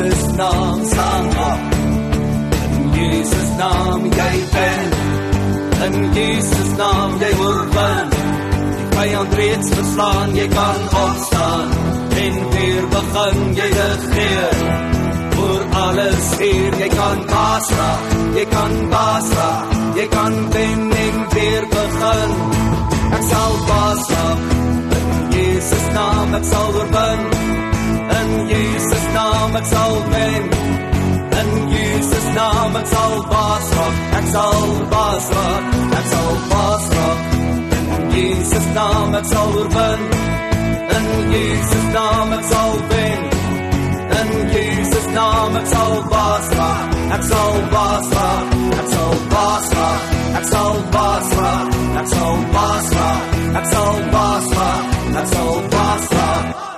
Jesus naam staan op. In Jesus naam jy ben. In Jesus naam jy oorwin. Die vyand reeds verslaan, jy kan opstaan en weer begin jy regeer. Voor alles hier, jy kan baas raak, jy kan baas raak, jy kan wen en weer begin. Ek sal baas raak. In Jesus naam ek sal oorwin. In Jesus naam ek sal wen. In Jesus naam ek sal baas raak. Ek sal baas raak. Ek sal baas raak. In Jesus naam ek sal oorwin. In Jesus naam ek sal wen. In Jesus naam ek sal baas raak. Ek sal baas raak. Ek sal baas raak. Ek sal baas raak. Ek sal baas raak. Ek sal baas raak. Ek sal baas raak.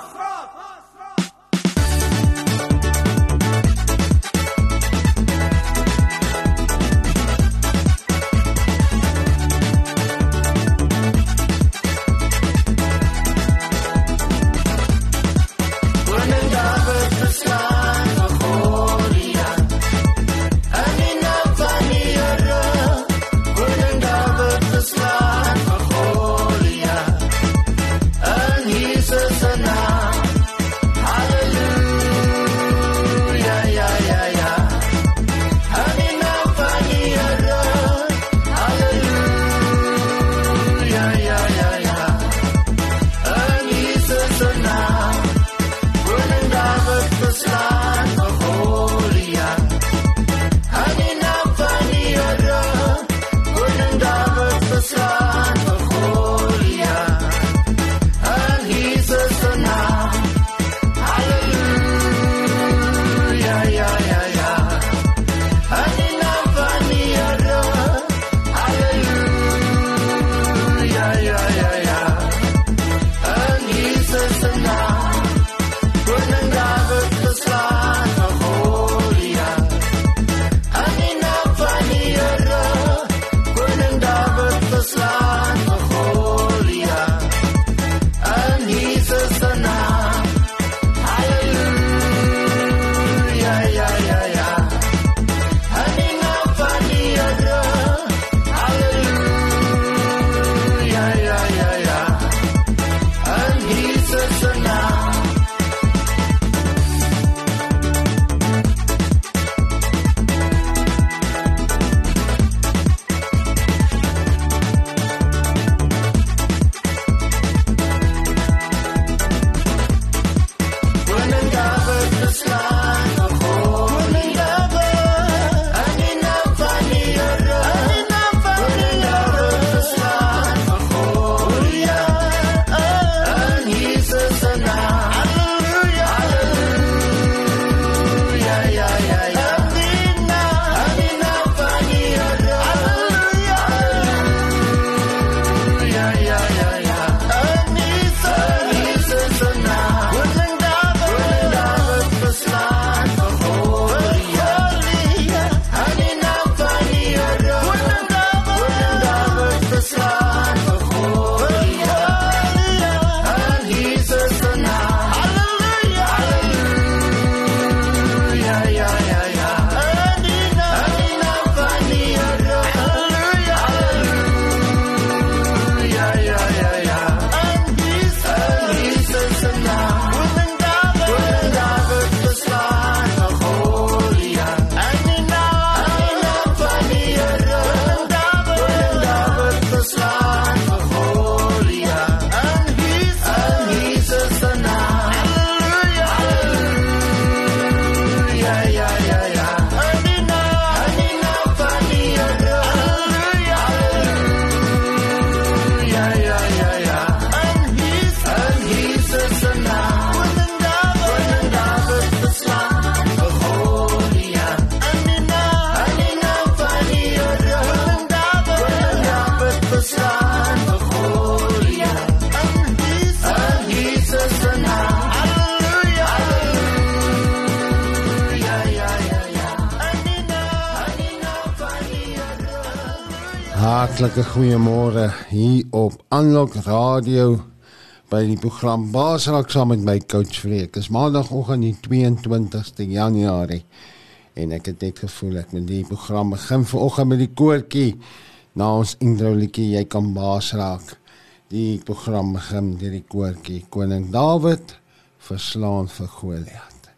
Hartlike goeiemôre hier op Aanlok Radio by die program Basrak saam met my coach Freek. Dis maandagooggend die 22ste Januarie en ek het net gevoel ek moet die program begin vanoggend met die koortjie na ons introlietjie jy kan Basrak. Die program begin met die koortjie Koning Dawid verslaan vir Goliat.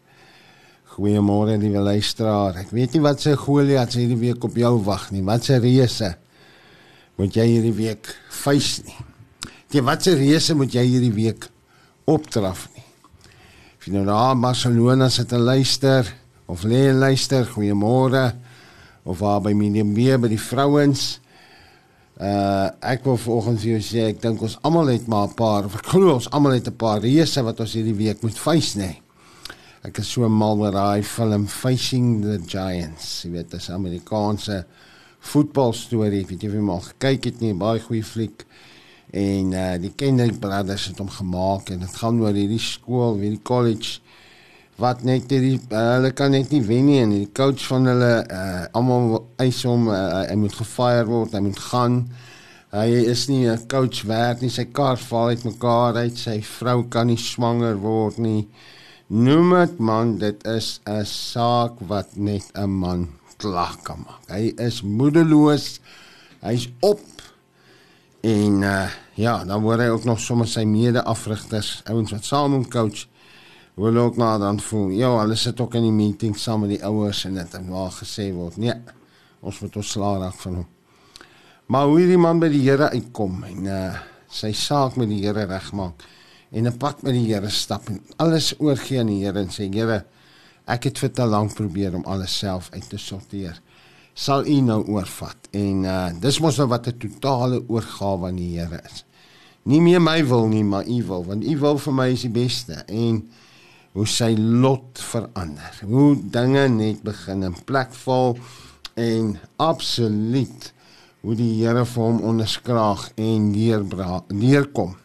Goeiemôre liewe luisteraar. Ek weet nie wat se Goliat hierdie week op jou wag nie. Wat se reuse moet jy hierdie week face nie? Die watse reëse moet jy hierdie week opdraf nie. As jy nou daar Barcelona sit te luister of lê en luister, goeiemôre of waar by Medium B by die vrouens. Uh ek wil vanoggend vir jou sê ek dink ons almal het maar 'n paar, ek glo ons almal het 'n paar reëse wat ons hierdie week moet face nê. Ek is so mal met daai film Facing the Giants. Jy weet, dit is 'n Amerikaanse voetbalstorie. Ek weet jy of jy maar gekyk het nie, baie goeie fliek en uh, die Kendrick Brothers het hom gemaak en dit gaan oor hierdie skool, hierdie college wat net hierdie uh, hulle kan net nie wen nie en die coach van hulle uh, almal eis hom uh, hy moet gefire word, hy moet gaan. Hy is nie 'n coach werd nie, sy kar val uit mekaar uit, sy vrou kan nie swanger word nie. Noem dit man, dit is 'n saak wat net 'n man klaar kan maak. Hy is moedeloos. Hy's op En uh ja, dan word hy ook nog sommer sy mede-afrigters, ouens wat saam hom coach, wil ook maar dan voel, ja, hulle sit ook in die meeting saam met die ouers en dit en waar gesê word, nee, ons moet ons slaag van hom. Maar hoe hierdie man by die Here uitkom en uh sy saak met die Here regmaak en 'n pad met die Here stap en alles oorgee aan die Here en sê Here, ek het vir te lank probeer om alles self uit te sorteer sal u nou oorvat. En uh dis mos nou wat 'n totale oorgawe aan die Here is. Nie meer my wil nie, maar u wil, want u wil vir my is die beste en hoe sy lot verander. Hoe dinge net begin in plek val en absoluut hoe die Here vir hom onderskraag en neerbraak neerkom.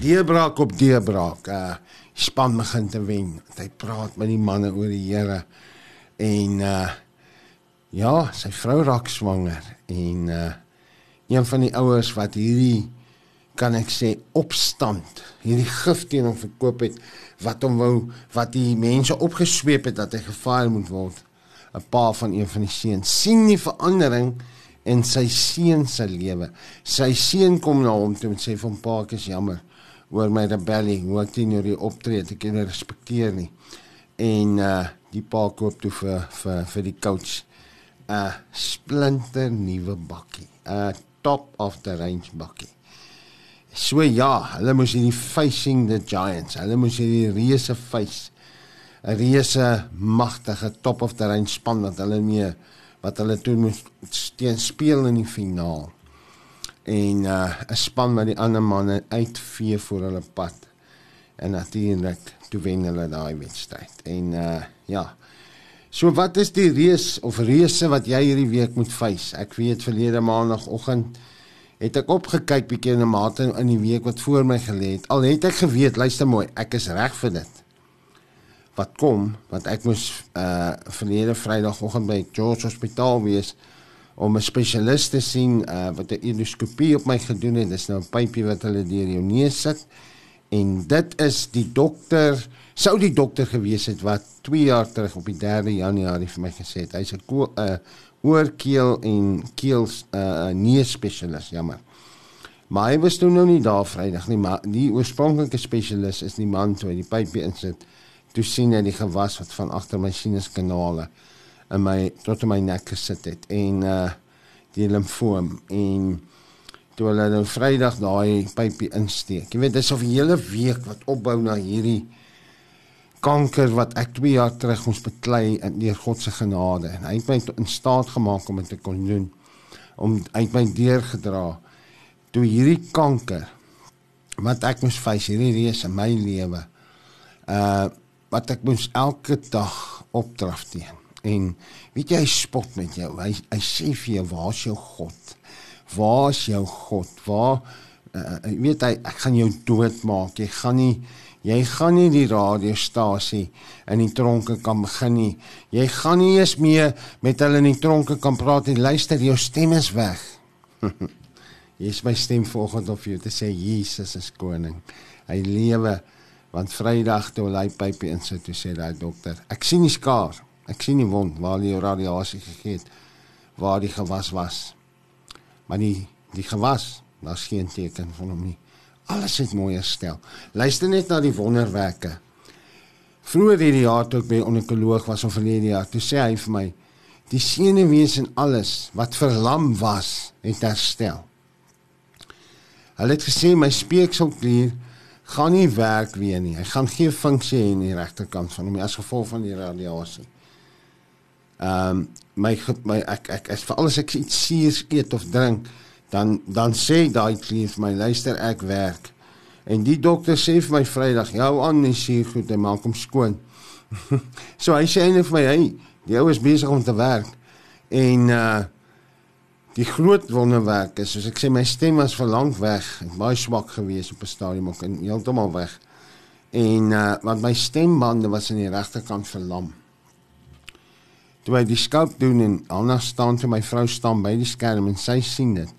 Deurbraak op deurbraak. Uh span begin te wen. Hy praat met die manne oor die Here en uh Ja, sy vrou raak swanger en uh een van die ouers wat hierdie kan ek sê opstand, hierdie gif teen hom verkoop het wat hom wou wat die mense opgesweep het dat hy gevaar moet word. 'n Pa van een van die seuns sien die verandering in sy seun se lewe. Sy seun kom na hom toe en sê van pa, ek is jammer oor my rebellie, hoe ek teenoor optree, ek kan nie respekteer nie. En uh die pa koop toe vir vir vir die coach 'n splinter nuwe bakkie, 'n top of the range bakkie. So ja, hulle moes hierdie facing the giants, hulle moes hierdie reuse face 'n reuse magtige top of the range span wat hulle mee wat hulle toe moes teen speel in die finaal. En uh 'n span wat die ander manne uitvee voor hulle pad. En natuurlik toe wen hulle daai wedstryd. En uh ja, So wat is die reus of reuse wat jy hierdie week moet face? Ek weet verlede maandagooggend het ek opgekyk bietjie in 'n mate in die week wat voor my gelê het. Al het ek geweet, luister mooi, ek is reg vir dit. Wat kom? Want ek moes uh verlede Vrydagoggend by George Hospitaal wees om 'n spesialis te sien uh wat 'n endoskopie op my gedoen het. Dis nou 'n pypie wat hulle deur jou neus sit. En dit is die dokter sou die dokter gewees het wat 2 jaar terug op die 3 Januarie vir my gesê het hy's 'n uh, oorkeel en keels 'n uh, neus spesialis jammer maar hy was toe nou nie daar Vrydag nie maar die oorspronklike spesialis is die man toe hy die pypie insit toe sien hy die gewas wat van agter my sinuskanale in my tot in my nek gesit het en uh die limfoom en toe hulle nou Vrydag daai pypie insteek jy weet dis of 'n hele week wat opbou na hierdie kanker wat ek 2 jaar terug moes beklei in deur God se genade. En hy het my in staat gemaak om dit te kon doen om uit my deur gedra toe hierdie kanker wat ek moes face hierdie reis in my lewe uh wat ek moes elke dag opdraf teen en weet jy hy spot met jou hy hy sê vir jou waar is jou God waar is jou God waar uh, weet hy ek gaan jou doodmaak jy gaan nie Jy gaan nie die radiostasie in die tronke kan begin nie. Jy gaan nie eens meer met hulle in die tronke kan praat en luister, jou stem is weg. Hier is my stem vanoggend vir jou te sê Jesus is koning. Hy lewe want Vrydag toe hy pypie insit toe sê daai dokter, ek sien die skaar. Ek sien die wond waar die radiasie gegee het waar die gewas was. Maar die die gewas, daar's geen teken van hom nie. Alles het mooi herstel. Luister net na die wonderwerke. Vroeger hierdie jaar toe ek by 'n onkoloog was of verlede jaar, toe sê hy vir my die senuwees en alles wat verlam was, het herstel. Hulle het gesê my speekselklier gaan nie werk weer nie. Hy gaan geen funksie hê in die regterkant van hom as gevolg van die radiasie. Ehm um, my my ek ek as vir alles ek iets suur eet of drink, dan dan sê daai klier vir my luister ek werk. En die dokter sê vir my Vrydag, "Jou aan is hier goed, hy maak hom skoon." so hy sê eintlik vir my, "Hey, die ou is besig om te werk." En uh die groot wonderwerk is, soos ek sê, my stem was vir lank weg, baie swak geweest op 'n stadium ook en heeltemal weg. En uh want my stembande was aan die regterkant verlam. Toe hy die skulp doen en Anna staan toe my vrou staan by die skerm en sy sien dit.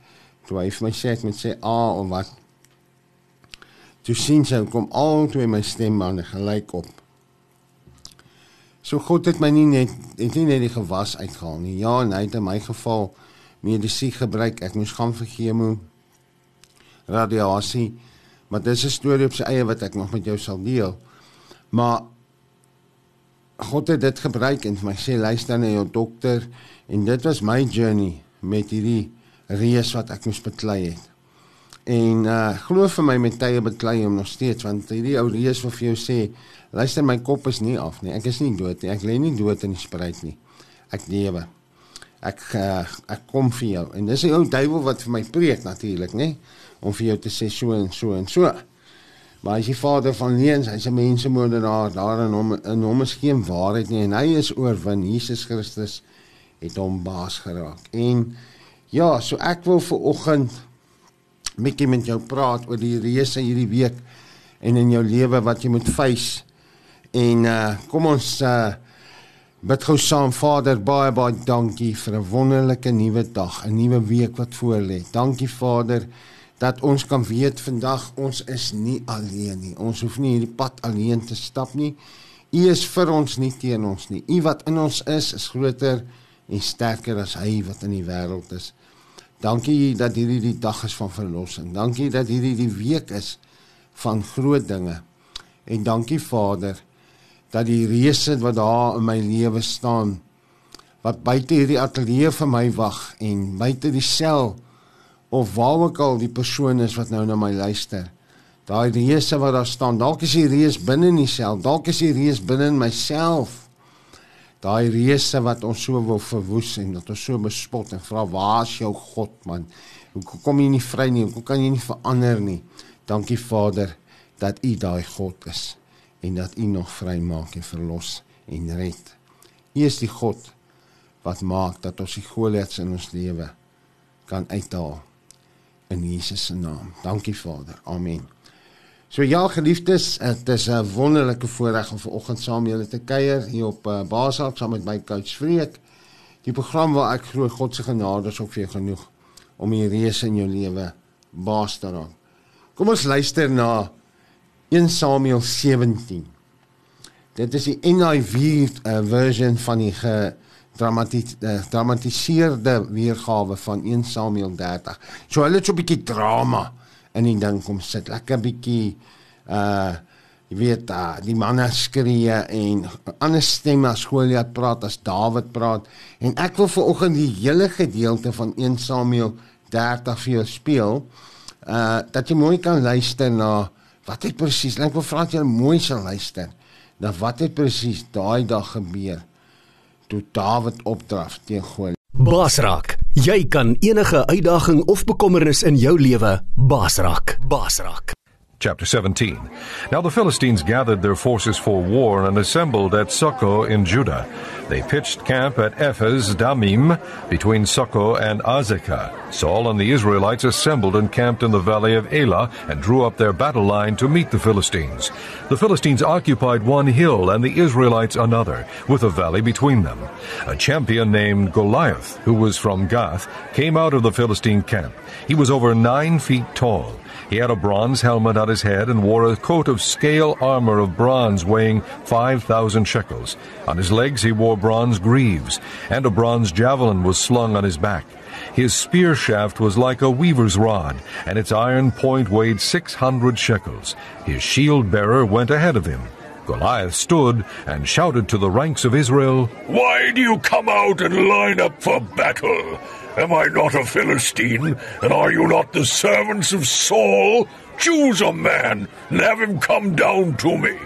Toe hy vir my sê ek moet sê a of wat Toe sien sy kom al twee my stembande gelyk op. So God het my nie net het nie net die gewas uitgehaal nie. Ja, en hy het in my geval medisy gebruik. Ek moes gaan vir chemo radiasie. Maar dis 'n storie op sy eie wat ek nog met jou sal deel. Maar God het dit gebruik en my sê luister na jou dokter en dit was my journey met hierdie reis wat ek moes beklei het. En uh glo vir my met tye beklei hom nog steeds want hierdie ou reus wil vir jou sê luister my kop is nie af nie. Ek is nie dood nie. Ek lê nie dood in die spruit nie. Ek lewe. Ek uh, ek kom vir jou. En dis 'n ou duiwel wat vir my preek natuurlik, nê? Om vir jou te sê so en so en so. Maar as die vader van leuns, hy's 'n mensemoordenaar, daar in hom in hom is geen waarheid nie en hy is oorwin. Jesus Christus het hom baas geraak. En ja, so ek wil vir oggend bietjie met jou praat oor die reëse hierdie week en in jou lewe wat jy moet face. En uh kom ons uh bid gou saam Vader, baie baie dankie vir 'n wonderlike nuwe dag, 'n nuwe week wat voor lê. Dankie Vader dat ons kan weet vandag ons is nie alleen nie. Ons hoef nie hierdie pad alleen te stap nie. U is vir ons nie teen ons nie. U wat in ons is is groter en sterker as hy wat in die wêreld is. Dankie dat hierdie die dag is van verlossing. Dankie dat hierdie die week is van groot dinge. En dankie Vader dat die reëse wat daar in my lewe staan wat buite hierdie ateljee vir my wag en buite die sel of waar ook al die persoon is wat nou na my luister. Daai reëse wat daar staan, dalk is die reës binne in sel, dalk is die reës binne in myself daai reëse wat ons so wil verwoes en dat ons so bespot en vra waar is jou God man? Hoe kom jy nie vry nie? Hoe kan jy nie verander nie? Dankie Vader dat U daai God is en dat U nog vry maak en verlos en red. U is die God wat maak dat ons die Goliats in ons lewe kan uithaal in Jesus se naam. Dankie Vader. Amen. So ja, geliefdes, dit is 'n wonderlike voorreg om vanoggend saam met julle te kuier hier op uh, Basak saam met my coach Vreek. Die program waar ek glo God se genade is ook vir jou genoeg om die reis in jou lewe baas te raak. Kom ons luister na 1 Samuel 17. Dit is die NIV uh, version van die gedramatiseerde uh, weergawe van 1 Samuel 30. So hulle het so 'n bietjie drama in die ding kom sit. Lekker bietjie uh jy weet uh, die manne skree en ander stemme as Goliat praat as Dawid praat en ek wil vir oggend die hele gedeelte van 1 Samuel 30 vir jou speel uh dat jy mooi kan luister na wat het presies ek wil vra dat jy mooi sal luister na wat het presies daai dag gebeur toe Dawid opdraf teen Goliat Basrak Jy kan enige uitdaging of bekommernis in jou lewe basrak. Basrak. Chapter 17. Now the Philistines gathered their forces for war and assembled at Socoh in Judah. They pitched camp at Ephes Damim between Socoh and Azekah. Saul and the Israelites assembled and camped in the valley of Elah and drew up their battle line to meet the Philistines. The Philistines occupied one hill and the Israelites another, with a valley between them. A champion named Goliath, who was from Gath, came out of the Philistine camp. He was over nine feet tall. He had a bronze helmet on his head and wore a coat of scale armor of bronze weighing 5,000 shekels. On his legs he wore bronze greaves, and a bronze javelin was slung on his back. His spear shaft was like a weaver's rod, and its iron point weighed 600 shekels. His shield bearer went ahead of him. Goliath stood and shouted to the ranks of Israel, Why do you come out and line up for battle? Am I not a Philistine, and are you not the servants of Saul? Choose a man and have him come down to me.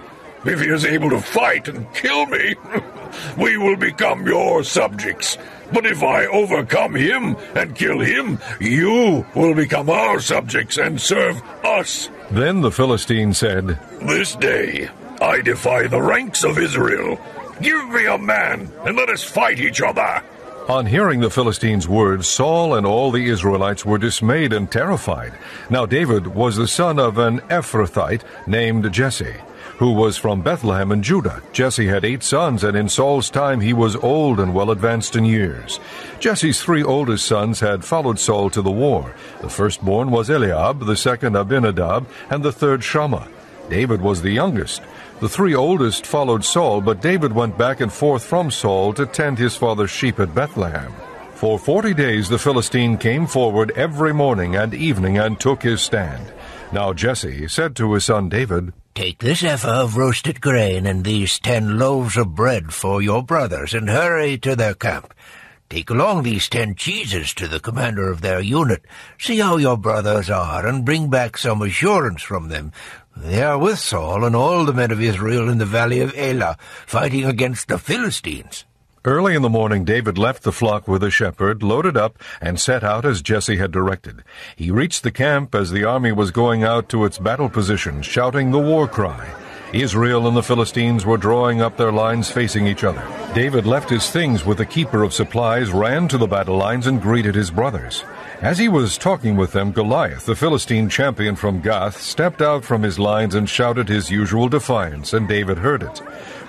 If he is able to fight and kill me, we will become your subjects. But if I overcome him and kill him, you will become our subjects and serve us. Then the Philistine said, This day I defy the ranks of Israel. Give me a man, and let us fight each other. On hearing the Philistines' words, Saul and all the Israelites were dismayed and terrified. Now David was the son of an Ephrathite named Jesse, who was from Bethlehem in Judah. Jesse had eight sons, and in Saul's time he was old and well advanced in years. Jesse's three oldest sons had followed Saul to the war. The firstborn was Eliab, the second Abinadab, and the third Shammah. David was the youngest. The three oldest followed Saul, but David went back and forth from Saul to tend his father's sheep at Bethlehem. For forty days the Philistine came forward every morning and evening and took his stand. Now Jesse said to his son David, Take this ephah of roasted grain and these ten loaves of bread for your brothers, and hurry to their camp. Take along these ten cheeses to the commander of their unit. See how your brothers are, and bring back some assurance from them. They are with Saul and all the men of Israel in the valley of Elah, fighting against the Philistines. Early in the morning, David left the flock with a shepherd, loaded up, and set out as Jesse had directed. He reached the camp as the army was going out to its battle position, shouting the war cry. Israel and the Philistines were drawing up their lines facing each other. David left his things with the keeper of supplies, ran to the battle lines, and greeted his brothers. As he was talking with them, Goliath, the Philistine champion from Gath, stepped out from his lines and shouted his usual defiance, and David heard it.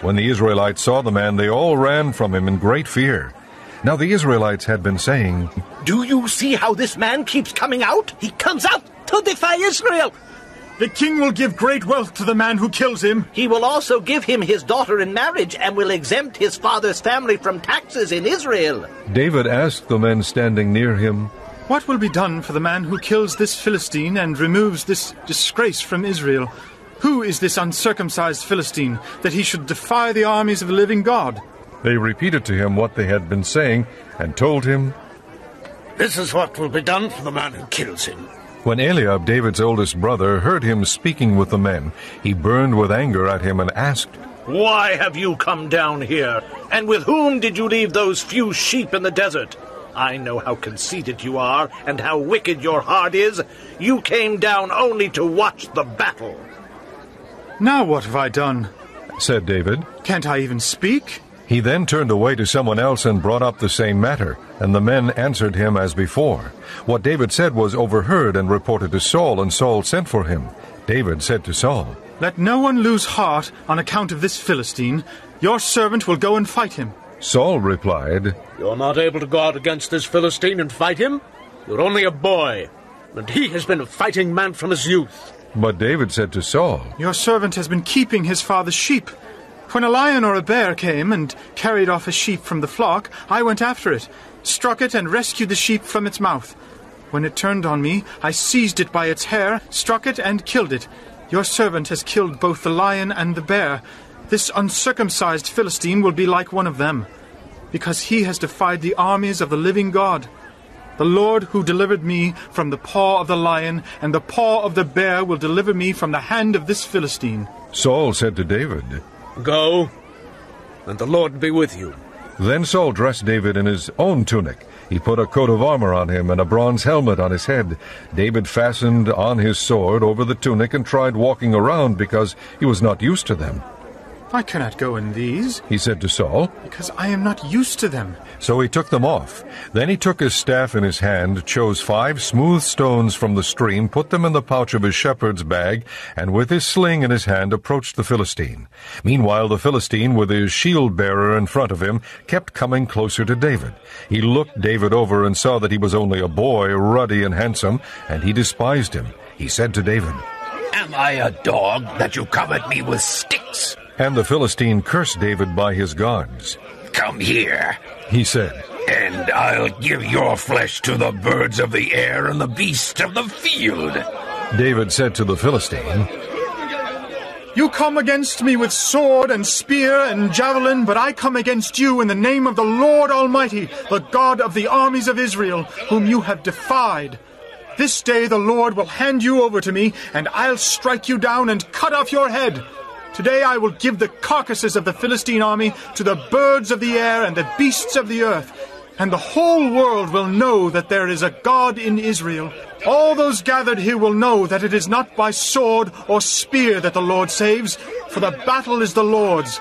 When the Israelites saw the man, they all ran from him in great fear. Now the Israelites had been saying, Do you see how this man keeps coming out? He comes out to defy Israel. The king will give great wealth to the man who kills him. He will also give him his daughter in marriage and will exempt his father's family from taxes in Israel. David asked the men standing near him, What will be done for the man who kills this Philistine and removes this disgrace from Israel? Who is this uncircumcised Philistine that he should defy the armies of the living God? They repeated to him what they had been saying and told him, This is what will be done for the man who kills him. When Eliab, David's oldest brother, heard him speaking with the men, he burned with anger at him and asked, Why have you come down here? And with whom did you leave those few sheep in the desert? I know how conceited you are and how wicked your heart is. You came down only to watch the battle. Now what have I done? said David. Can't I even speak? He then turned away to someone else and brought up the same matter, and the men answered him as before. What David said was overheard and reported to Saul, and Saul sent for him. David said to Saul, Let no one lose heart on account of this Philistine. Your servant will go and fight him. Saul replied, You're not able to go out against this Philistine and fight him? You're only a boy, and he has been a fighting man from his youth. But David said to Saul, Your servant has been keeping his father's sheep. When a lion or a bear came and carried off a sheep from the flock, I went after it, struck it, and rescued the sheep from its mouth. When it turned on me, I seized it by its hair, struck it, and killed it. Your servant has killed both the lion and the bear. This uncircumcised Philistine will be like one of them, because he has defied the armies of the living God. The Lord who delivered me from the paw of the lion and the paw of the bear will deliver me from the hand of this Philistine. Saul said to David, Go, and the Lord be with you. Then Saul dressed David in his own tunic. He put a coat of armor on him and a bronze helmet on his head. David fastened on his sword over the tunic and tried walking around because he was not used to them. I cannot go in these, He said to Saul. because I am not used to them. So he took them off. Then he took his staff in his hand, chose five smooth stones from the stream, put them in the pouch of his shepherd's bag, and with his sling in his hand approached the Philistine. Meanwhile, the Philistine, with his shield bearer in front of him, kept coming closer to David. He looked David over and saw that he was only a boy, ruddy and handsome, and he despised him. He said to David, Am I a dog that you come at me with sticks? And the Philistine cursed David by his gods. Come here, He said, and I'll give your flesh to the birds of the air and the beasts of the field. David said to the Philistine, You come against me with sword and spear and javelin, but I come against you in the name of the Lord Almighty, the God of the armies of Israel, whom you have defied. This day the Lord will hand you over to me, and I'll strike you down and cut off your head. Today I will give the carcasses of the Philistine army to the birds of the air and the beasts of the earth, and the whole world will know that there is a God in Israel. All those gathered here will know that it is not by sword or spear that the Lord saves, for the battle is the Lord's,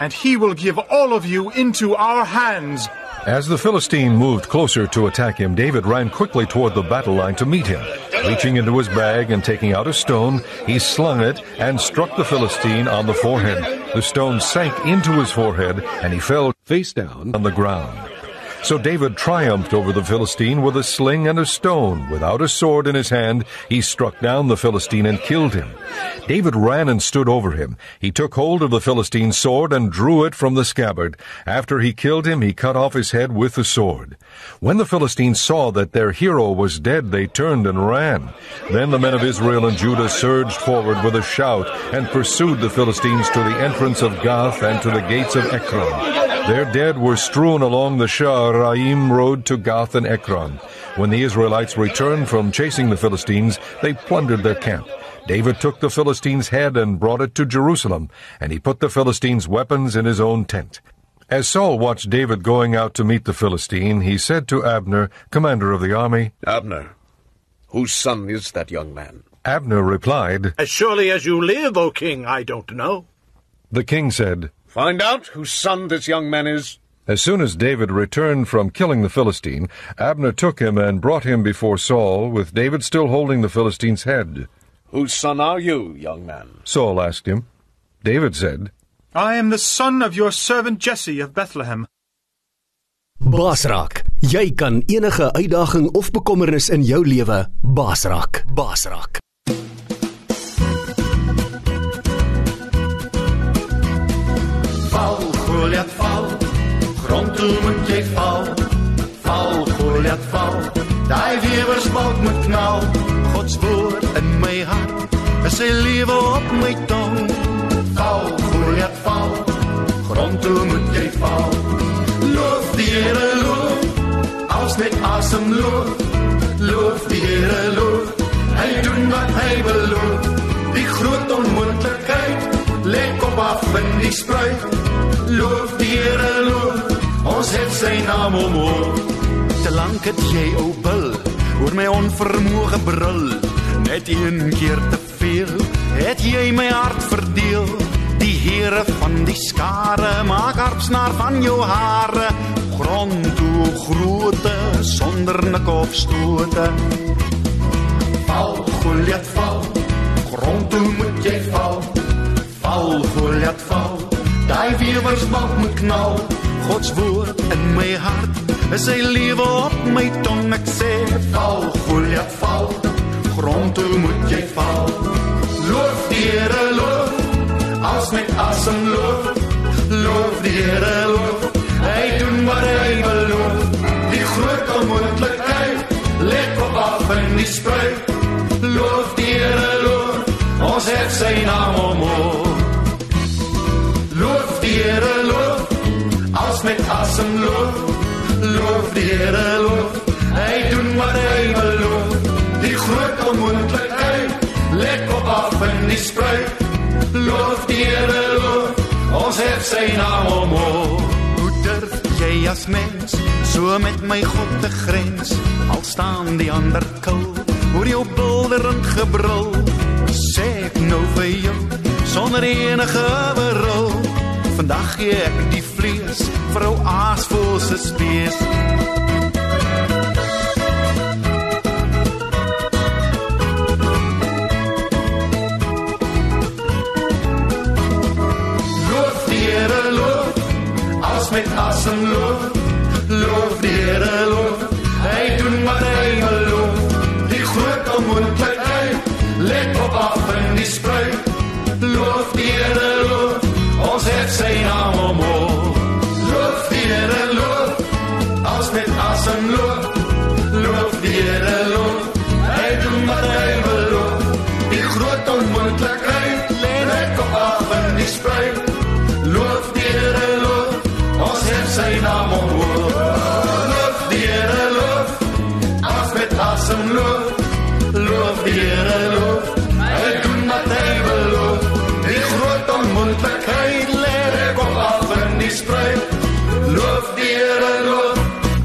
and he will give all of you into our hands. As the Philistine moved closer to attack him, David ran quickly toward the battle line to meet him. Reaching into his bag and taking out a stone, he slung it and struck the Philistine on the forehead. The stone sank into his forehead and he fell face down on the ground. So David triumphed over the Philistine with a sling and a stone. Without a sword in his hand, he struck down the Philistine and killed him. David ran and stood over him. He took hold of the Philistine's sword and drew it from the scabbard. After he killed him, he cut off his head with the sword. When the Philistines saw that their hero was dead, they turned and ran. Then the men of Israel and Judah surged forward with a shout and pursued the Philistines to the entrance of Gath and to the gates of Ekron. Their dead were strewn along the Sha'araim road to Gath and Ekron. When the Israelites returned from chasing the Philistines, they plundered their camp. David took the Philistine's head and brought it to Jerusalem, and he put the Philistine's weapons in his own tent. As Saul watched David going out to meet the Philistine, he said to Abner, commander of the army, Abner, whose son is that young man? Abner replied, As surely as you live, O king, I don't know. The king said, Find out whose son this young man is. As soon as David returned from killing the Philistine, Abner took him and brought him before Saul, with David still holding the Philistine's head. Whose son are you, young man? Saul asked him. David said, I am the son of your servant Jesse of Bethlehem. Baas raak. Jy kan enige uitdaging of bekommernis in jou lewe baas raak. Baas raak. Val, Goliath, Grond toe moet jy val. Val, Goliath, val. Daai weersbalk moet knal. God se woord in my hart. Is sy lewe op my tong. Val, Goliath, val. Grond toe moet jy val. Loof die Here, loof. Als met asem loof. Loof die Here, loof. Hy doen wat hy beloof. Die groot onmoontlikheid lê op af in die spruit. Loof die Here, loof. Ons het sy naam omhoog. Te lank het jy ou bil oor my onvermoë brul. Net een keer te veel het jy my hart verdeel. Die Here van die skare maak hartsnaar van jou hare. Grond toe groote sonder nik of stote. Val, Goliath, val. Grond toe moet jy val. Val, Goliath, val. Daai weersbalk moet knal. God se woord in my hart. Is sy lewe op my tong ek sê val, Goliath, val. Grond toe moet jy val. Loof die Here, loof. Als met asem loof. Loof die Here, loof. Hy doen wat hy beloof. Die groot onmoontlikheid lê op af in die spruit. Loof die Here, loof. Ons het sy naam omhoog. Asem loof. Loof die Here, loof. Hy doen wat hy beloof. Die groot onmoontlikheid lê op af in die spruit. Loof die Here, loof. Ons het sy naam omhoog. Hoe durf jy as mens so met my God te grens al staan die ander kil oor jou bulderend gebrul sê ek nou vir jou sonder enige berou vandag gee ek die vlees vir ou aasvol se spees Loof die Here loof as met asem loof. Loof die Here loof hy doen wat hy wil loof die groot onmoontlikheid let op af in die spruit sy naam omhoog loof die Here loof. As met asem loof. Loof die Here loof. Hy doen wat hy wil loof die groot onmoontlikheid let op af in die spruit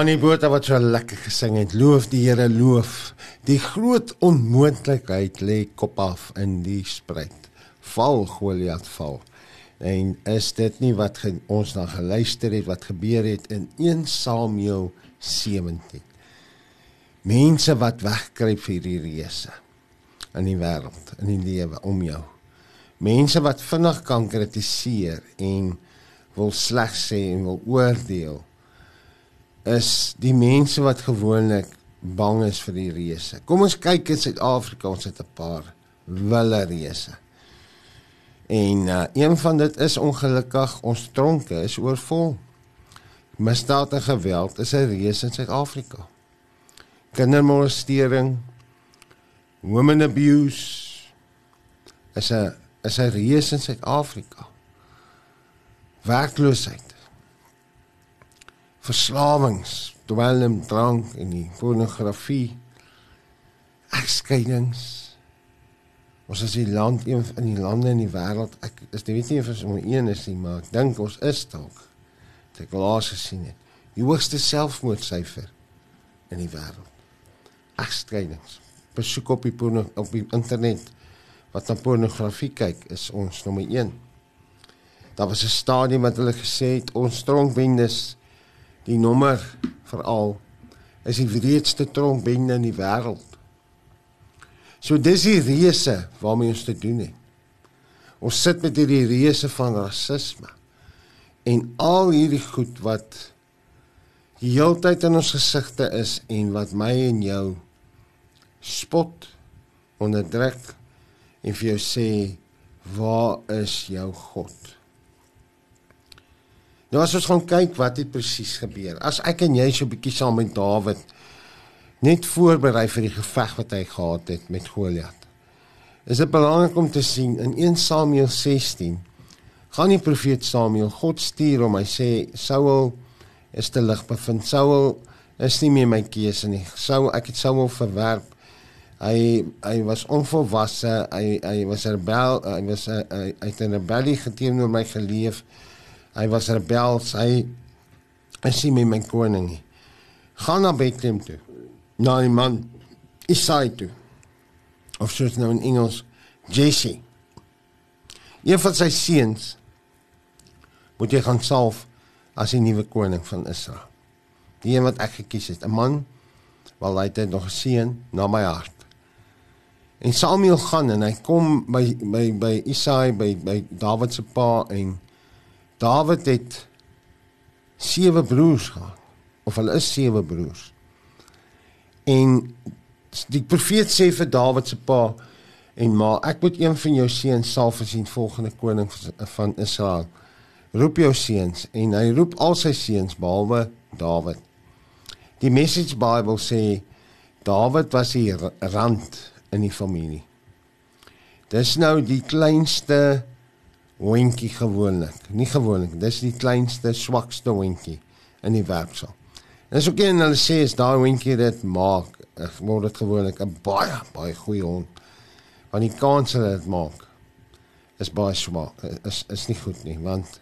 Annie Botha wat so lekker gesing het. Loof die Here, loof. Die groot onmoontlikheid lê kop af in die spruit. Val Goliat val. En is dit nie wat ons dan geluister het wat gebeur het in 1 Samuel 17. Mense wat wegkruip vir die reëse in die wêreld, in die lewe om jou. Mense wat vinnig kan kritiseer en wil sleg sê en wil oordeel is die mense wat gewoonlik bang is vir die reëse. Kom ons kyk in Suid-Afrika, ons het 'n paar wille reëse. En uh, een van dit is ongelukkig ons tronke is oorvol. Misdaad en geweld is 'n reus in Suid-Afrika. Kindermolestering, women abuse is 'n is 'n reus in Suid-Afrika. Werkloosheid. Verslawings, dwelm, drank en die pornografie. Egskeidings. Ons is die land een in die lande in die wêreld. Ek is nie weet nie of ons om een is nie, maar ek dink ons is dalk. Het ek laas gesien het. Die hoogste selfmoordsyfer in die wêreld. Egskeidings. Besoek op die porno op die internet wat na pornografie kyk is ons nommer 1. Daar was 'n stadium wat hulle gesê het ons tronkbendes die nommer veral is die wreedste tronkbende in die wêreld. So dis die reëse waarmee ons te doen het. Ons sit met hierdie reëse van rasisme en al hierdie goed wat die heeltyd in ons gesigte is en wat my en jou spot onderdruk en vir jou sê waar is jou God? Nou as ons gaan kyk wat het presies gebeur. As ek en jy so 'n bietjie saam met Dawid net voorberei vir die geveg wat hy gehad het met Goliat. Is dit belangrik om te sien in 1 Samuel 16 gaan die profeet Samuel God stuur om hy sê Saul is te lig bevind. Saul is nie meer my keuse nie. Saul ek het Saul verwerp. Hy hy was onvolwasse. Hy hy was 'n rebel. Hy was 'n hy het 'n rebellie geteenoor my geleef. Hy was rebels. Hy is nie meer my koning nie. Gaan na Bethlehem toe. Na die man Isai toe. Of soos nou in Engels Jesse. Een van sy seuns moet jy gaan salf as die nuwe koning van Israel. Die een wat ek gekies het, 'n man wel hy het nog 'n seun na my hart. En Samuel gaan en hy kom by by by Isai by by Dawid se pa en Dawid het sewe broers gehad of hulle is sewe broers. En die profeet sê vir Dawid se pa En maar ek moet een van jou seuns sal versien volgende koning van Israel. Roep jou seuns en hy roep al sy seuns behalwe Dawid. Die Message Bible sê Dawid was die rand in die familie. Dis nou die kleinste hondjie gewoonlik. Nie gewoonlik, dis die kleinste swakste hondjie in die werksel. En so kan hulle sê as daai hondjie dit maak, word dit gewoonlik 'n baie baie goeie hond. Want die kans dat dit maak is baie swak. Is is nie goed nie, want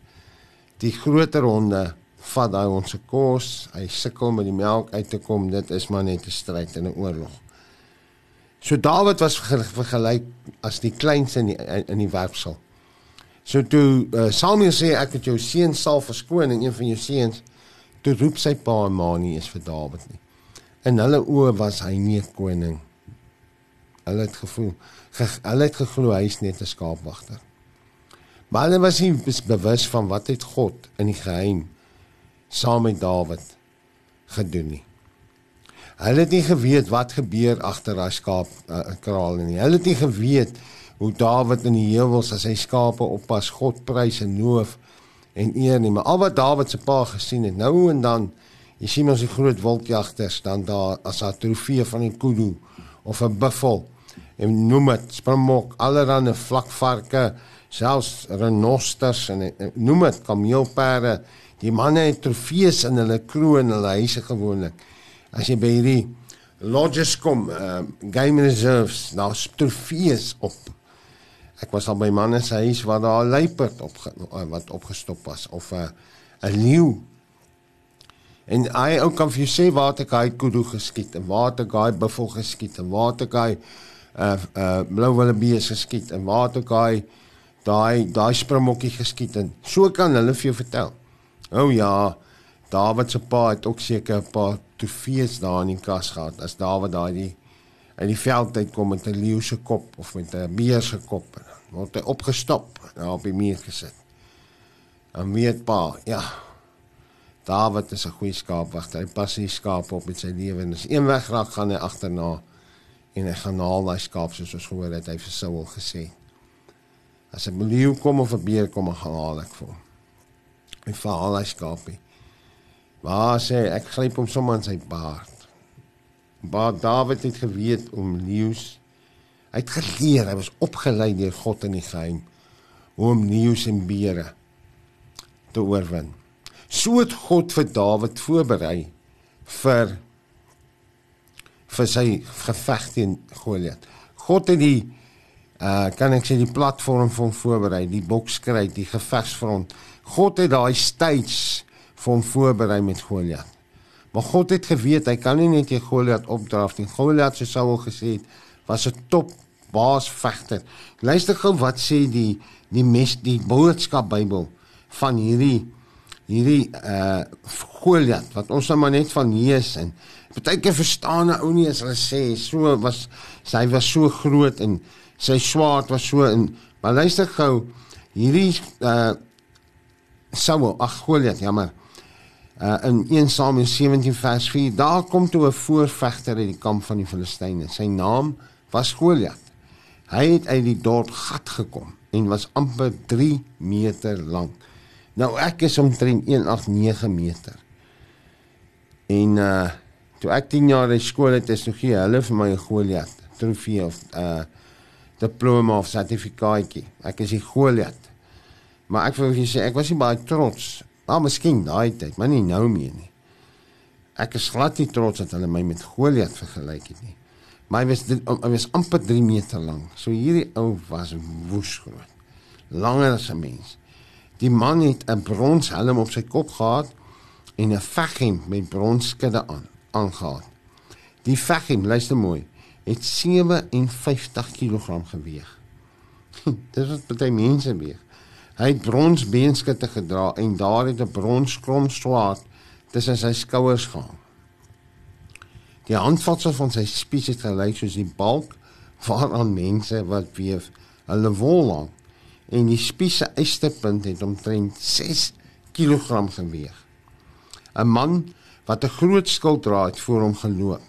die groter honde vat daai ons se kos, hy sukkel met die melk uit te kom, dit is maar net 'n stryd en 'n oorlog. So Dawid was vergelyk as die kleinste in die in die werksel. So toe uh, Samuel sê ek het jou seun sal verskoon en een van jou seuns toe roep sy pa en ma nie eens vir Dawid nie. In hulle oë was hy nie koning. Hulle het gevoel, ge, hulle het geglo hy is net 'n skaapwagter. Maar hulle was nie bewus van wat het God in die geheim saam met Dawid gedoen nie. Hulle het nie geweet wat gebeur agter daai skaap uh, kraal nie. Hulle het nie geweet hoe Dawid in die heuwels as hy skape oppas, God prys en loof en eer nie. Maar al wat Dawid se pa gesien het, nou en dan Jy sien ons die groot wolkjagters dan daar as 'n trofee van 'n kudu of 'n buffel en noem dit springbok, allerlei vlakvarke, selfs renosters en, en noem dit kameelperde. Die manne het trofees in hulle kroon en hulle huise gewoonlik. As jy by hierdie lodges kom, uh, game reserves, is trofees op. Ek was al by manne se huis waar daar 'n luiperd op wat opgestop was of 'n 'n leeu. En hy ou kan vir jou sê waar te hy kudu geskiet en waar te hy buffel geskiet en waar te hy uh uh blou wildebees geskiet en waar te hy daai daai springbokkie geskiet en so kan hulle vir jou vertel. O oh ja, Dawid se pa het ook seker 'n paar trofees daar in die kas gehad. As Dawid daai uit die veld uitkom met 'n leeu se kop of met 'n beer se kop word hy opgestop en op die muur gesit. En weet pa, ja, Dawid is 'n goeie skaapwagter. Hy pas die skape op met sy lewe en as een wegraak gaan hy agterna en hy gaan haal daai skaap soos ons gehoor het hy vir Saul gesê. As 'n leeu kom of 'n beer kom, gaan haal ek vir hom. Hy val daai skaapie. Maar sê ek gryp hom sommer in sy baard. Maar Dawid het geweet om leeu's hy het geleer, hy was opgelei deur God in die geheim hoe om leeu's en beere te oorwin. So het God vir Dawid voorberei vir vir sy geveg teen Goliat. God het die uh kan ek sê die platform vir hom voorberei, die bokskry, die gevegsfront. God het daai stage vir hom voorberei met Goliat. Maar God het geweet hy kan nie net teen Goliat opdraf nie. Goliat se sou al gesê het was 'n top baas vegter. Luister gou wat sê die die mes die boodskap Bybel van hierdie hierdie uh Goliat wat ons nou maar net van lees en partykeer verstaan 'n ou nie as hulle sê so was sy was so groot en sy swaard was so in maar luister gou hierdie uh Samuel ag Goliat jammer uh in 1 Samuel 17 vers 4 daar kom toe 'n voorvegter uit die kamp van die Filistyne sy naam was Goliat hy het uit die dorp gat gekom en was amper 3 meter lank Nou ek is omtrent 189 meter. En uh toe ek 10 jaar in skool het, is nog nie hulle vir my 'n Goliat trofee of uh diploma of sertifikaatjie. Ek is die Goliat. Maar ek wil vir sê ek was nie baie trots. Maar miskien daai tyd, maar nie nou meer nie. Ek is glad nie trots dat hulle my met Goliat vergelyk het nie. Maar hy was hy was amper 3 meter lank. So hierdie ou was woes groot. Langer as 'n mens. Die man het 'n bronshelm op sy kop gehad en 'n veghemp met bronskudde aan aangehad. Die veghemp, luister mooi, het 57 kg geweeg. Dis wat baie mense weeg. Hy het bronsbeenskudde gedra en daar het 'n bronskromswaard tussen sy skouers gehang. Die handvatsel van sy spies het gelyk soos die balk waaraan mense wat weef hulle wol lang en die spies se eisterpunt het omtrent 6 kg geweeg. 'n Man wat 'n groot skild dra het voor hom geloop.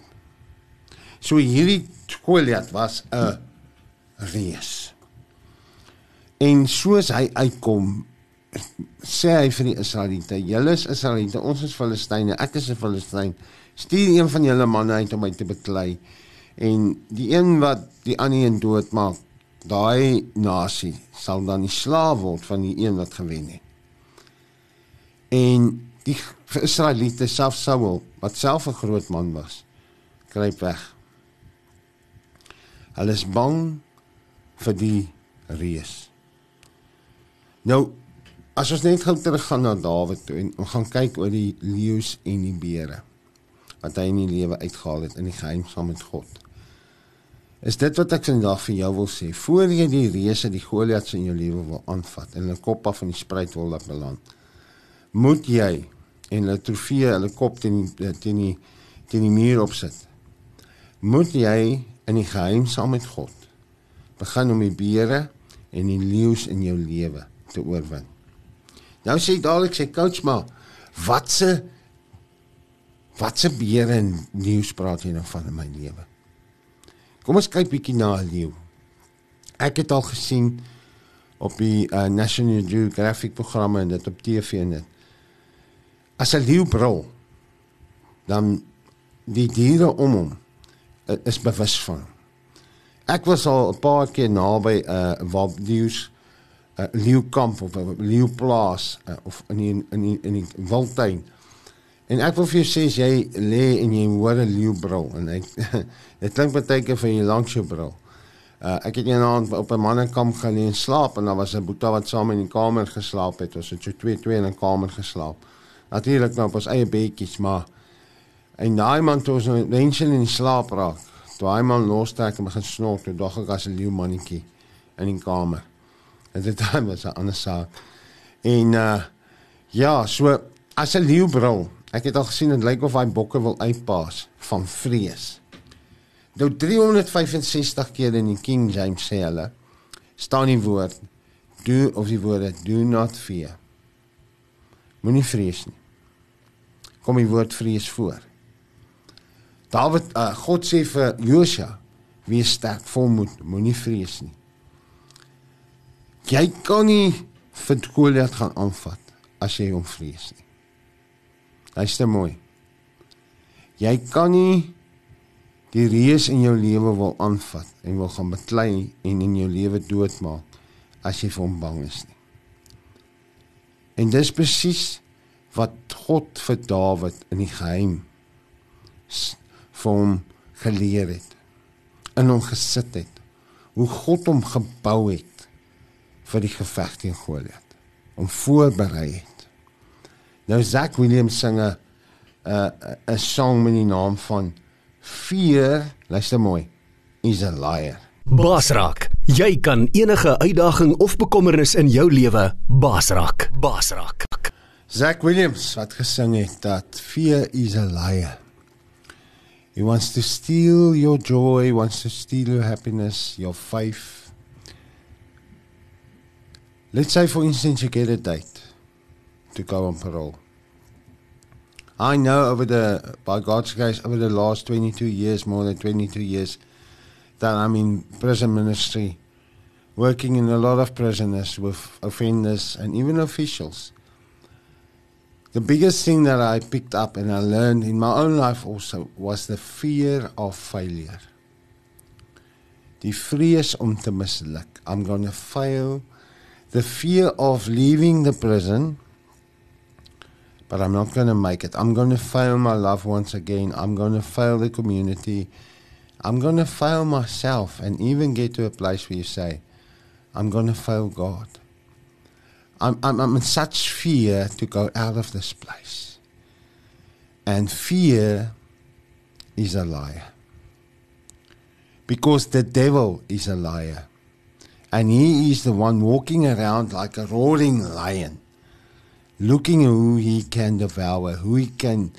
So hierdie Goliat was 'n reus. En soos hy uitkom sê hy vir die Israeliete, julle is Israeliete, ons is Filistyne, ek is 'n Filistyn. Stuur een van julle manne uit om my te beklei. En die een wat die ander een doodmaak, daai nasie sal dan die slaaf word van die een wat gewen het. En die Israeliete self Saul, wat self 'n groot man was, kruip weg. Hulle is bang vir die reus. Nou as ons net gou teruggaan na Dawid toe en ons gaan kyk oor die leeu's en die beere wat hy in die lewe uitgehaal het in die geheim saam met God. Is dit wat ek vandag vir jou wil sê? Voor jy die reuse, die Goliats in jou lewe wil aanvat en hulle kop af van die spruit wil laat beland, moet jy en hulle trofee, hulle kop teen die teen die teen die muur opsit. Moet jy in die geheim saam met God begin om die beere en die leeu's in jou lewe te oorwin. Nou sê dadelik sê coach maar watse watse beere en leeu's praat jy nou van in my lewe? Kom ons kyk bietjie na leeu. Ek het al gesien op die uh, National Geographic programme en dit op TV en dit. As 'n leeu brul, dan die diere om hom uh, is bewus van. Ek was al 'n paar keer naby 'n uh, waar leeu's 'n uh, leeukamp of 'n leeuplaas uh, of in die, in die, in die wildtuin. En ek wil vir jou sê as jy lê en jy hoor 'n leeu brul en ek dit klink baie keer van jy langs jou brul. Uh, ek het eendag op 'n mannekamp gelê en slaap en daar was 'n boetie wat saam in die kamer geslaap het. Ons het so twee twee in 'n kamer geslaap. Natuurlik nou op ons eie bedjies, maar en daai man toe ons nou mense in slaap raak. Toe hy man lostrek en begin snort, toe dog ek as 'n leeu mannetjie in die kamer. En dit was 'n ander saak. En uh ja, so as 'n leeu brul Ek het al gesien dit lyk of hy bokke wil uitpaas van vrees. Nou 365 keer in die King James sê hulle staan die woord do of die woorde do not fear. Moenie vrees nie. Kom die woord vrees voor. Dawid uh, God sê vir Josua wees sterk volmoed, moenie vrees nie. Jy kan nie vir Goliat gaan aanvat as jy hom vrees nie. Luister mooi. Jy kan nie die reus in jou lewe wil aanvat en wil gaan beklei en in jou lewe doodmaak as jy vir hom bang is nie. En dis presies wat God vir Dawid in die geheim vir hom geleer het. In hom gesit het. Hoe God hom gebou het vir die geveg teen Goliat. Om voorberei het. Nou Zach Williams sing 'n 'n 'n song met die naam van Fear, luister mooi, is a liar. Basrak, jy kan enige uitdaging of bekommernis in jou lewe basrak. Basrak. Zach Williams wat gesing het dat Fear is a liar. He wants to steal your joy, wants to steal your happiness, your faith. Let's say for instance you get a date to go on parole. I know over the, by God's grace, over the last 22 years, more than 22 years, that I'm in prison ministry, working in a lot of prisoners with offenders and even officials. The biggest thing that I picked up and I learned in my own life also was the fear of failure. Die vrees om te misluk. I'm going to fail. The fear of leaving the prison but I'm not going to make it. I'm going to fail my love once again. I'm going to fail the community. I'm going to fail myself and even get to a place where you say, I'm going to fail God. I'm, I'm, I'm in such fear to go out of this place. And fear is a liar. Because the devil is a liar. And he is the one walking around like a roaring lion looking who he can devour, who he can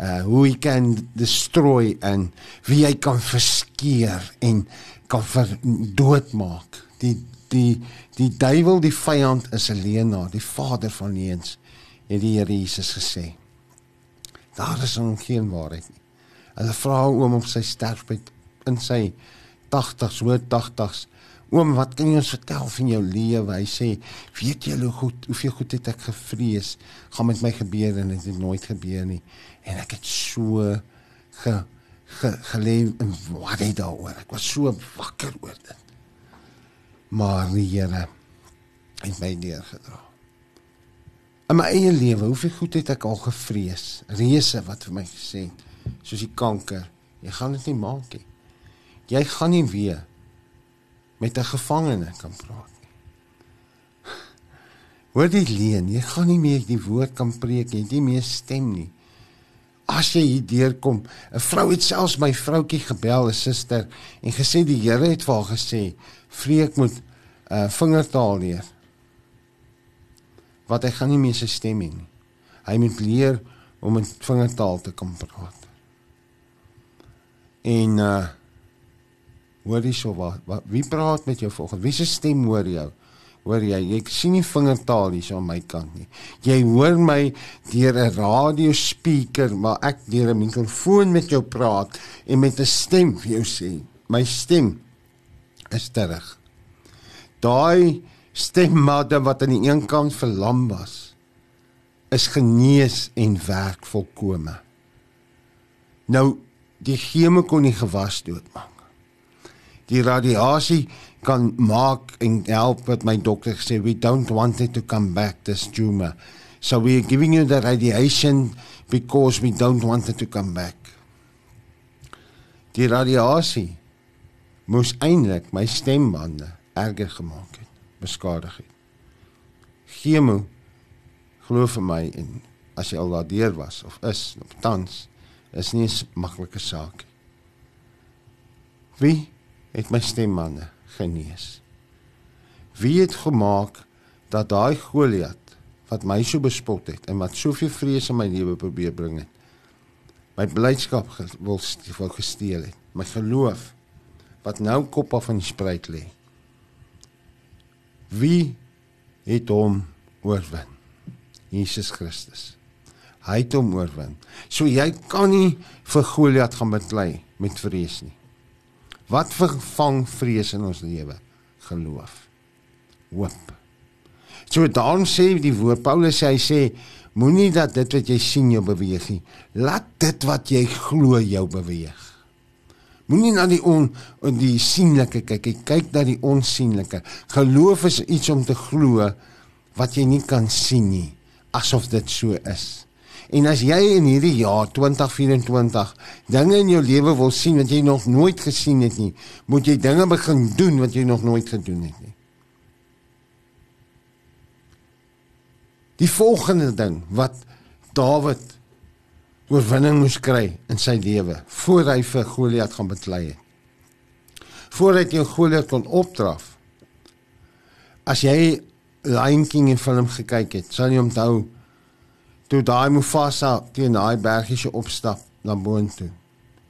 uh who he can destroy en wie hy kan verskeer en kan ver doodmaak. Die die die duiwel, die vyand is 'n leienaar, die vader van leuns, het die Here Jesus gesê. Daar is hom geen waarheid nie. Hulle vra hom om sy sterfbed in sy 80s, hoë 80s. Oom, wat kan jy ons vertel van jou lewe? Hy sê, weet jy hoe goed, hoeveel goed het ek gevrees gaan met my gebeur en dit het nooit gebeur nie. En ek het so ge, ge geleef en wat het daaroor? Ek was so wakker oor dit. Maar die Here het my neergedra. In my eie lewe, hoeveel goed het ek al gevrees? Reëse wat vir my gesê het, soos die kanker, jy gaan dit nie maak nie. Jy gaan nie weer met 'n gevangene kan praat. Hoor dit leen, jy gaan nie meer die woord kan preek nie, jy het nie meer stem nie. As jy hier deurkom, 'n vrou het selfs my vroutjie gebel, 'n suster, en gesê die Here het vir haar gesê, "Vreek moet 'n uh, vingertaal leer." Wat hy gaan nie meer sy stem hê nie. Hy moet leer om in vingertaal te kan praat. En uh Hoor jy so wat, wat wie praat met jou volgens? Wie se stem hoor jou? Hoor jy? Jy sien nie vingertaal hier so aan my kant nie. Jy hoor my deur 'n radiospeaker, maar ek deur 'n mikrofoon met jou praat en met 'n stem vir jou sê. My stem is terug. Daai stemmade wat aan die een kant verlam was, is genees en werk volkome. Nou die chemo kon nie gewas doodmaak die radiasie kan maak en help wat my dokter gesê we don't want it to come back this tumor. So we are giving you the radiation because we don't want it to come back. Die radiasie moes eintlik my stembande erger gemaak het beskadig het. Chemo glo vir my en as jy al daardeur was of is op tans is nie 'n maklike saak wie het my stemmande genees. Wie het gemaak dat daai Goliat wat my so bespot het en wat soveel vrees in my lewe probeer bring het, my blydskap wil wil gesteel het, my geloof wat nou kop af in die spruit lê. Wie het hom oorwin? Jesus Christus. Hy het hom oorwin. So jy kan nie vir Goliat gaan beklei met vrees nie. Wat vervang vrees in ons lewe? Geloof. Hoop. So dan sê die woord Paulus sê hy sê moenie dat dit wat jy sien jou beweeg nie. Laat dit wat jy glo jou beweeg. Moenie na die on en die sienlike kyk, jy kyk na die onsigbare. Geloof is iets om te glo wat jy nie kan sien nie, asof dit so is. En as jy in hierdie jaar 2024 dinge in jou lewe wil sien wat jy nog nooit gesien het nie, moet jy dinge begin doen wat jy nog nooit gedoen het nie. Die volgende ding wat Dawid oorwinning moes kry in sy lewe voor hy vir Goliat gaan beklei het. Voor hy teen Goliat kon opdraf. As jy Lion King in film gekyk het, sal jy onthou toe daai Mufasa teen daai bergiese opstap na boontoe.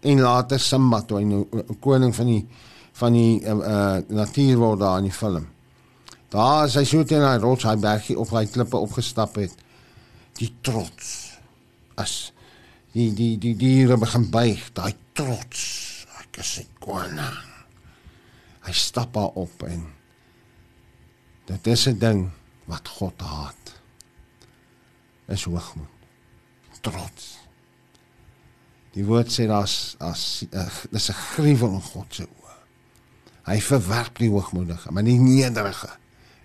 En later Simba toe hy nou koning van die van die uh, uh, natuur word daar in die film. Daar as hy so teen daai rots, daai bergie op daai klippe opgestap het, die trots as die die die diere begin buig, daai trots. Ek is 'n koning. Hy stap daar op en dit is 'n ding wat God haat is hoogmoed. Trots. Die woord sê daar's as uh, dis 'n gruwel in God se oë. Hy verwerp die hoogmoedige, maar die nederige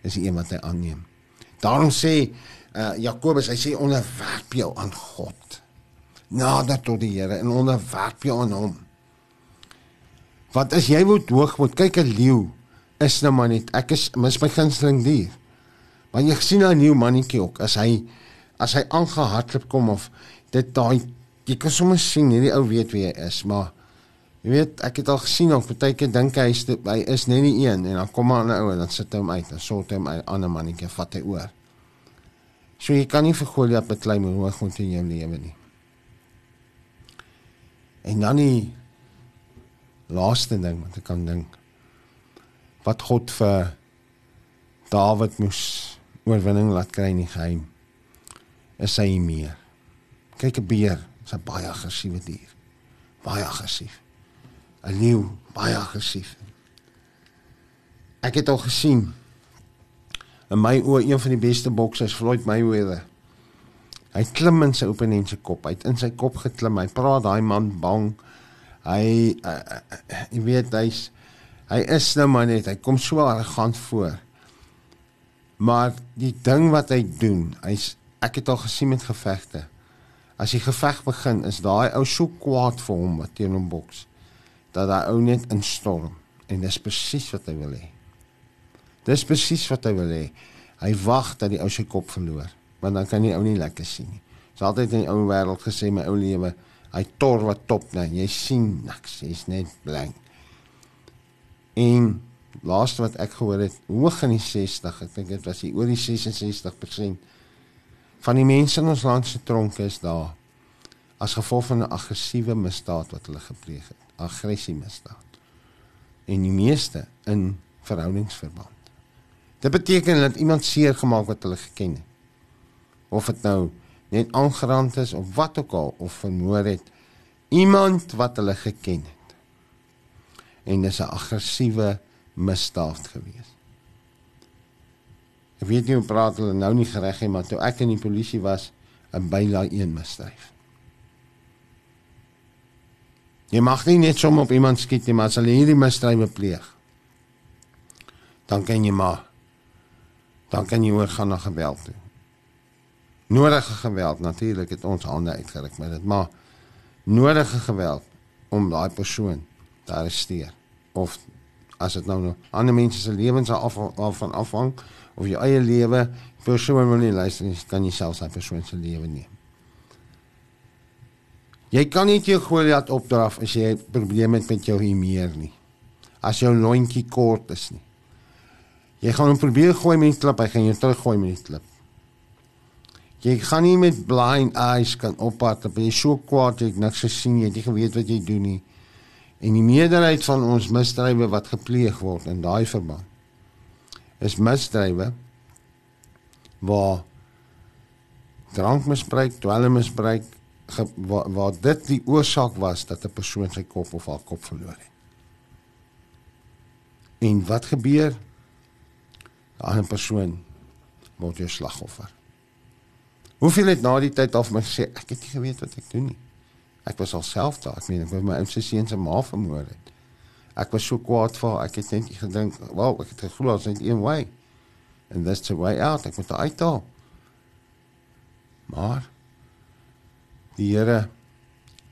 is die een wat hy aanneem. Daarom sê uh, Jakobus, hy sê onderwerp jou aan God. Nader tot die Here en onderwerp jou aan hom. Want as jy moet hoogmoed, kyk 'n leeu is nou maar net ek is mis my gunsteling dier. Maar jy sien 'n nuwe mannetjie ook as hy as hy aangehardloop kom of dit daai jy kan sommer sien hierdie ou weet wie hy is maar jy weet ek het al gesien of baie keer dink hy is dit, hy is net nie een en dan kom 'n ou en dan sit hy hom uit dan sort hy hom 'n ander mannetjie vat hy oor. So jy kan nie vir Goliat beklei hoe goed in jou lewe nie. En dan die laaste ding wat ek kan dink wat God vir Dawid moes oorwinning laat kry in die geheim is hy meer. Kyk 'n beer, is 'n baie aggressiewe dier. Baie aggressief. 'n Leeu, baie aggressief. Ek het al gesien in my oë een van die beste boksers Floyd Mayweather. Hy klim in sy opponent se kop. Hy het in sy kop geklim. Hy praat daai man bang. Hy uh, uh, jy weet hy's hy is nou maar net hy kom so arrogant voor. Maar die ding wat hy doen, hy's ek het al gesien met gevegte. As die geveg begin, is daai ou so kwaad vir hom wat teen hom boks dat hy ou net instorm en dis presies wat hy wil hê. Dis presies wat hy wil hê. Hy wag dat die ou sy kop verloor, want dan kan die ou nie lekker sien nie. Dis altyd in die ou wêreld gesê my ou lewe, hy tor wat top net. Jy sien niks, jy's net blank. En laaste wat ek gehoor het, hoog in die 60, ek dink dit was hier oor die 66% van die mense in ons land se tronke is daar as gevolg van 'n aggressiewe misdaad wat hulle gepleeg het. Aggressie misdaad. En die meeste in verhoudingsverband. Dit beteken dat iemand seer gemaak wat hulle geken het. Of dit nou net aangerand is of wat ook al of vermoor het iemand wat hulle geken het. En dis 'n aggressiewe misdaad gewees. Ek weet nie hoe praat hulle nou nie gereg nie, maar toe ek in die polisie was, 'n bylaai 1 misdryf. Jy mag nie net sommer op iemand skiet nie, maar as hulle hierdie misdryf pleeg, dan kan jy maar dan kan jy oorgaan na geweld toe. Nodige geweld natuurlik het ons hande uitgeruk met dit, maar nodige geweld om daai persoon te arresteer of as dit nou nou ander mense se lewens af af van afhang of jou eie lewe persoon wil nie luister nie kan jy selfs daai persoon se lewe neem. Jy kan nie jou Goliat opdraf as jy probleme het met jou hier nie. As jou lontjie kort is nie. Jy gaan hom probeer gooi met die klip, hy gaan jou teruggooi met die klip. Jy gaan nie met blind eyes kan oppad, dan jy so kwaad jy niks gesien jy het nie geweet wat jy doen nie. En die meerderheid van ons misdrywe wat gepleeg word in daai verband is misdrywe waar drankmisbruik, dwelmmisbruik waar, waar dit die oorsaak was dat 'n persoon sy kop of haar kop verloor het. En wat gebeur? 'n ander persoon word jou slagoffer. Hoeveel het na die tyd af my gesê ek het nie geweet wat ek doen nie. Ek was alself daar, ek meen ek wou my seun se ma vermoor het. Ek was so kwaad vir ek het net gedink, "Wow, ek het geglo as net een way." And that's the way out. Ek moet uithaal. Maar die Here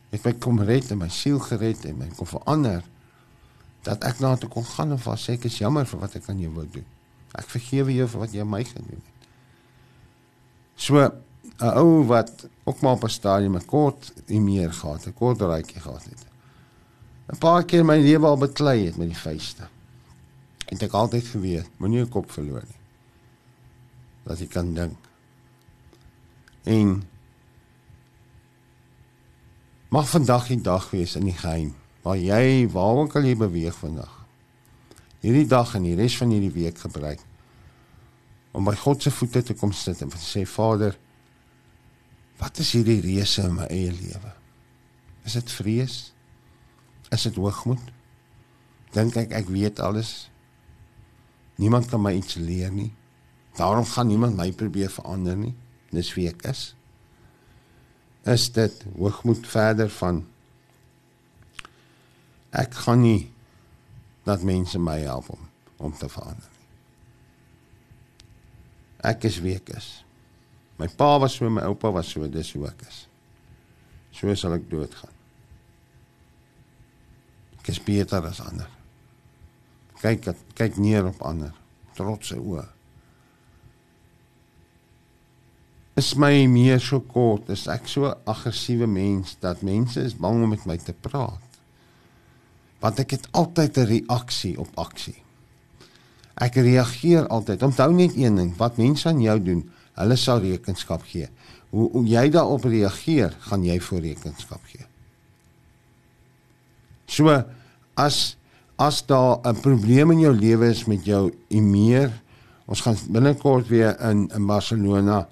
het my kom red en my siel gered en my kom verander dat ek na toe kon gaan en vas sê ek is jammer vir wat ek aan jou wou doen. Ek vergewe jou vir wat jy my gedoen het. So 'n ou wat ook maar op 'n stadium 'n kort nie meer gehad, 'n kort raaitjie gehad het. 'n Paar keer my lewe al beklei het met die vuiste. En ek altyd geweet, moenie jou kop verloor nie. Dat jy kan dink. En mag vandag die dag wees in die geheim waar jy waar ook al jy beweeg vandag hierdie dag en die res van hierdie week gebruik om by God se voete te kom sit en sê Vader, wat is hierdie reëse in my eie lewe? Is dit vrees? Is dit hoogmoed? Dink ek ek weet alles? Niemand kan my iets leer nie. Daarom gaan niemand my probeer verander nie. Dis wie ek is. Is dit hoogmoed verder van ek gaan nie dat mense my help om om te verander. Ek is wie ek is. My pa was so, my oupa was so, dis hoe ek is. So sal ek doodgaan. Ek is beter as ander. Kyk kyk neer op ander, trotse oë. Is my meer so kort, is ek so aggressiewe mens dat mense is bang om met my te praat want ek het altyd 'n reaksie op aksie. Ek reageer altyd. Onthou net een ding, wat mense aan jou doen, hulle sal rekenskap gee. Hoe, hoe jy daarop reageer, gaan jy voor rekenskap gee. So as as daar 'n probleem in jou lewe is met jou emeer, ons gaan binnekort weer in in Barcelona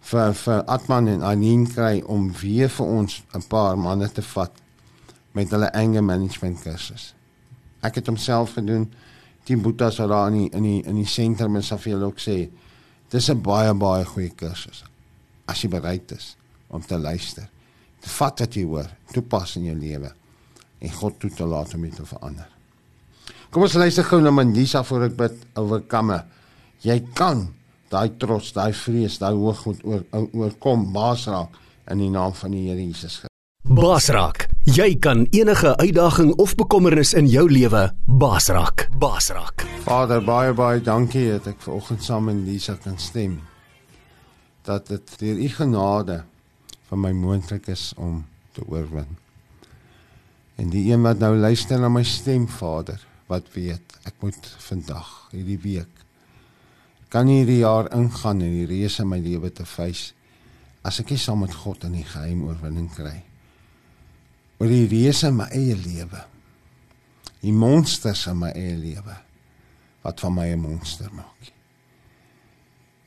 vir vir Atman en Anin kry om weer vir ons 'n paar manne te vat met hulle anger management kursus. Ek het homself gedoen Team Boetas wat daar in die in die in die sentrum is, vir julle ook sê dis 'n baie baie goeie kursus as jy bereid is om te luister. Te vat wat jy hoor, toepas in jou lewe en God toe te laat om dit te verander. Kom ons luister gou na Mandisa voor ek bid oorkomme. Jy kan daai trots, daai vrees, daai hoogmoed oor oorkom, baasraak in die naam van die Here Jesus. Basrak, jy kan enige uitdaging of bekommernis in jou lewe basrak. Basrak. Vader, baie baie dankie dat ek vanoggend saam met Lisa kan stem. Dat dit deur u genade vir my moontlik is om te oorwin. En die een wat nou luister na my stem, Vader, wat weet, ek moet vandag, hierdie week kan hierdie jaar ingaan en die reëse in my lewe te face as ek nie saam met God in die geheim oorwinning kry. Oor die reëse in my eie lewe. Die monsters in my eie lewe wat van my 'n monster maak.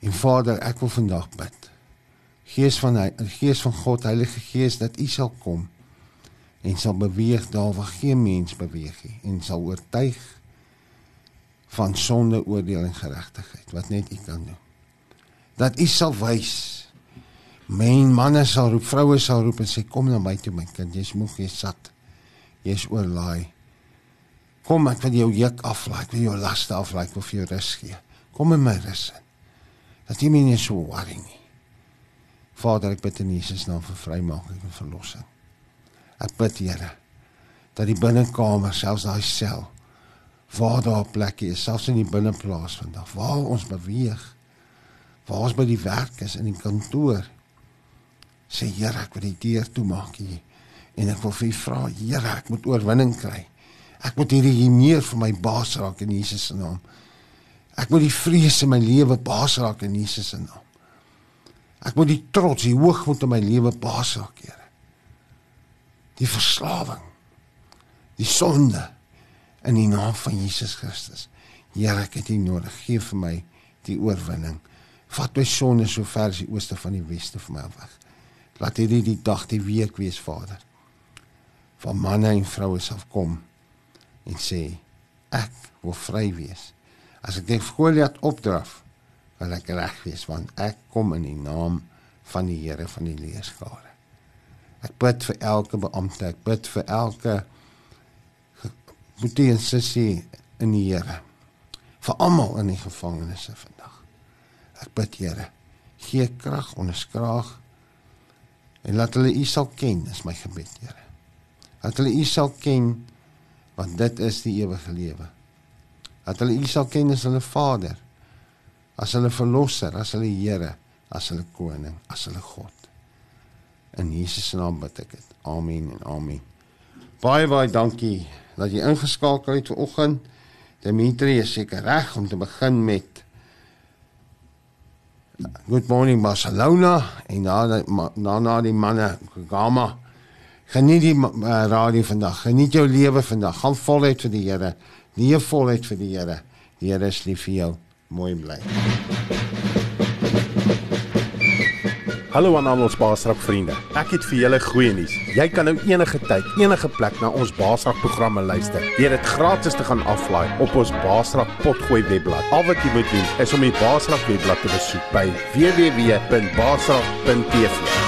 En Vader, ek wil vandag bid. Gees van hy, Gees van God, Heilige Gees, dat U sal kom en sal beweeg daar waar geen mens beweeg nie en sal oortuig van sonde, oordeel en geregtigheid wat net U kan doen. Dat U sal wys men manne sal roep, vroue sal roep en sê kom na my toe my kind, jy's moeg, jy's sat. Jy's oorlaai. Kom ek wil jou juk aflaai, ek wil jou laste aflaai, ek wil vir jou rus gee. Kom in my rus in. Dat jy my nie so worry nie. Vader, ek bid in Jesus naam vir vrymaking en verlossing. Ek bid Here dat die binnekamer, selfs daai sel waar daar plekke is, selfs in die binneplaas vandag, waar ons beweeg, waar ons by die werk is in die kantoor, sê Here, ek wil die deur toemaak hier en ek wil vir U vra, Here, ek moet oorwinning kry. Ek moet hierdie hier meer vir my baas raak in Jesus se naam. Ek moet die vrees in my lewe baas raak in Jesus se naam. Ek moet die trots, die hoogmoed in my lewe baas raak, Here. Die verslawing, die sonde in die naam van Jesus Christus. Here, ek het U nodig. Gee vir my die oorwinning. Vat my sonde so ver as die ooste van die weste vir my weg. Laat hierdie die dag, die week wees, Vader. Van manne en vroue sal kom en sê ek wil vry wees. As ek die Goliat opdraf, wil ek reg wees want ek kom in die naam van die Here van die leerskare. Ek bid vir elke beampte, ek bid vir elke boetie en sussie in die Here. Vir almal in die gevangenisse vandag. Ek bid Here, gee krag, onderskraag en laat hulle U sal ken, is my gebed, Here. Laat hulle U sal ken want dit is die ewige lewe. Dat hulle U sal ken as hulle Vader, as hulle verlosser, as hulle Here, as hulle koning, as hulle God. In Jesus naam bid ek dit. Amen en amen. Baie baie dankie dat jy ingeskakel het vanoggend. Dimitri is seker reg om te begin met Good morning Barcelona en daarna daarna die manne Gama. Geniet die uh, radio vandag. Geniet jou lewe vandag. Gaan voluit vir die Here. Leef voluit vir die Here. Die Here is lief vir jou. Mooi bly. Hallo aan al ons Baasrak vriende. Ek het vir julle goeie nuus. Jy kan nou enige tyd, enige plek na ons Baasrak programme luister. Deur dit gratis te gaan aflaai op ons Baasrak potgooi webblad. Al wat jy moet doen is om die Baasrak webblad te besoek by www.baasrak.tv.